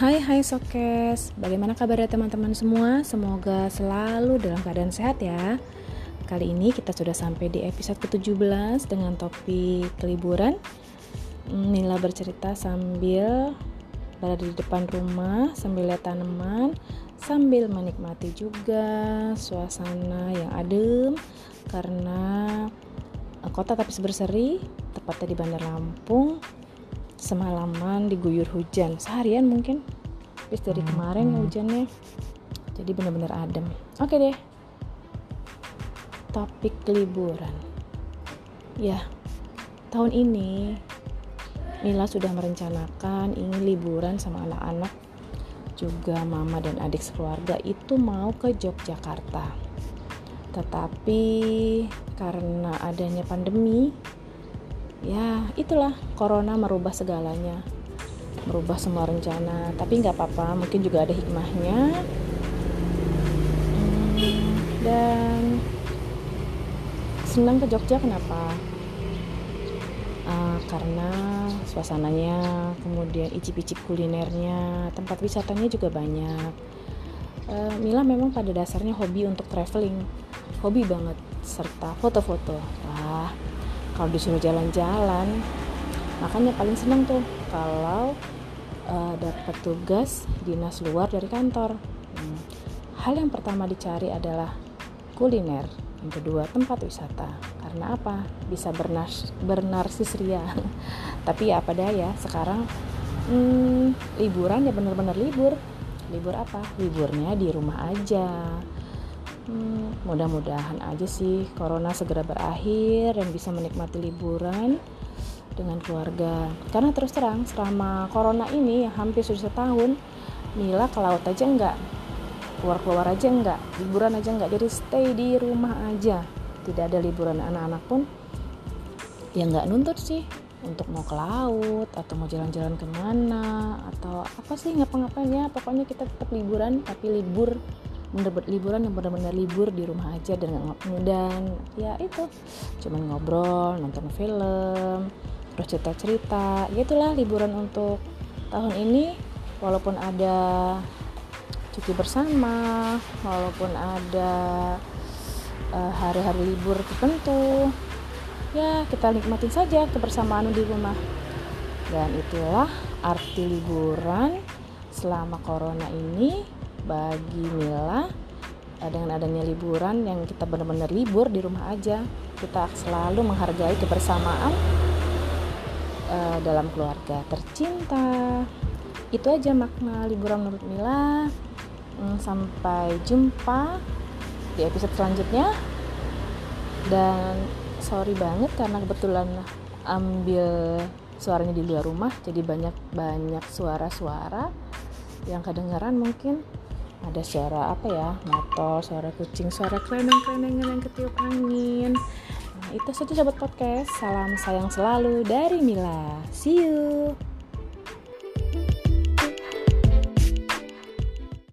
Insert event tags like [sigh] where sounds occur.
Hai hai Sokes, bagaimana kabarnya teman-teman semua? Semoga selalu dalam keadaan sehat ya. Kali ini kita sudah sampai di episode ke-17 dengan topik liburan. Nila bercerita sambil berada di depan rumah Sambil lihat tanaman Sambil menikmati juga suasana yang adem Karena kota tapi berseri Tepatnya di Bandar Lampung semalaman diguyur hujan. Seharian mungkin habis dari kemarin ya hujannya. Jadi benar-benar adem. Oke deh. Topik liburan. Ya tahun ini Mila sudah merencanakan ingin liburan sama anak-anak juga mama dan adik sekeluarga itu mau ke Yogyakarta. Tetapi karena adanya pandemi ya itulah corona merubah segalanya merubah semua rencana tapi nggak apa-apa mungkin juga ada hikmahnya. Hmm, dan senang ke Jogja kenapa? Uh, karena suasananya kemudian icip-icip kulinernya tempat wisatanya juga banyak. Uh, Mila memang pada dasarnya hobi untuk traveling hobi banget serta foto-foto. Wah kalau disuruh jalan-jalan makanya paling senang tuh kalau uh, dapat tugas dinas luar dari kantor. Hmm. hal yang pertama dicari adalah kuliner. Yang kedua tempat wisata. Karena apa? Bisa bernars bernarsis ria. [laughs] Tapi ya apa daya? Sekarang hmm, liburan ya benar-benar libur. Libur apa? Liburnya di rumah aja. Hmm, mudah-mudahan aja sih corona segera berakhir dan bisa menikmati liburan dengan keluarga. Karena terus terang selama corona ini hampir sudah setahun Mila ke laut aja enggak. Keluar-keluar aja enggak. Liburan aja enggak. Jadi stay di rumah aja. Tidak ada liburan anak-anak pun. Ya enggak nuntut sih untuk mau ke laut atau mau jalan-jalan ke mana atau apa sih ngapa-ngapain ya pokoknya kita tetap liburan tapi libur bener-bener liburan yang benar-benar libur di rumah aja dan dan ya itu. Cuman ngobrol nonton film terus cerita-cerita ya itulah liburan untuk tahun ini. Walaupun ada cuti bersama walaupun ada uh, hari-hari libur tertentu ya kita nikmatin saja kebersamaan di rumah. Dan itulah arti liburan selama corona ini bagi Mila eh, dengan adanya liburan yang kita benar-benar libur di rumah aja. Kita selalu menghargai kebersamaan uh, dalam keluarga tercinta. Itu aja makna liburan menurut Mila. Hmm, sampai jumpa di episode selanjutnya. Dan sorry banget karena kebetulan ambil suaranya di luar rumah jadi banyak banyak suara-suara yang kedengaran mungkin. Ada suara apa ya? Motor suara kucing suara keleneng kelenengan yang ketiup angin itu saja sobat podcast. Salam sayang selalu dari Mila. See you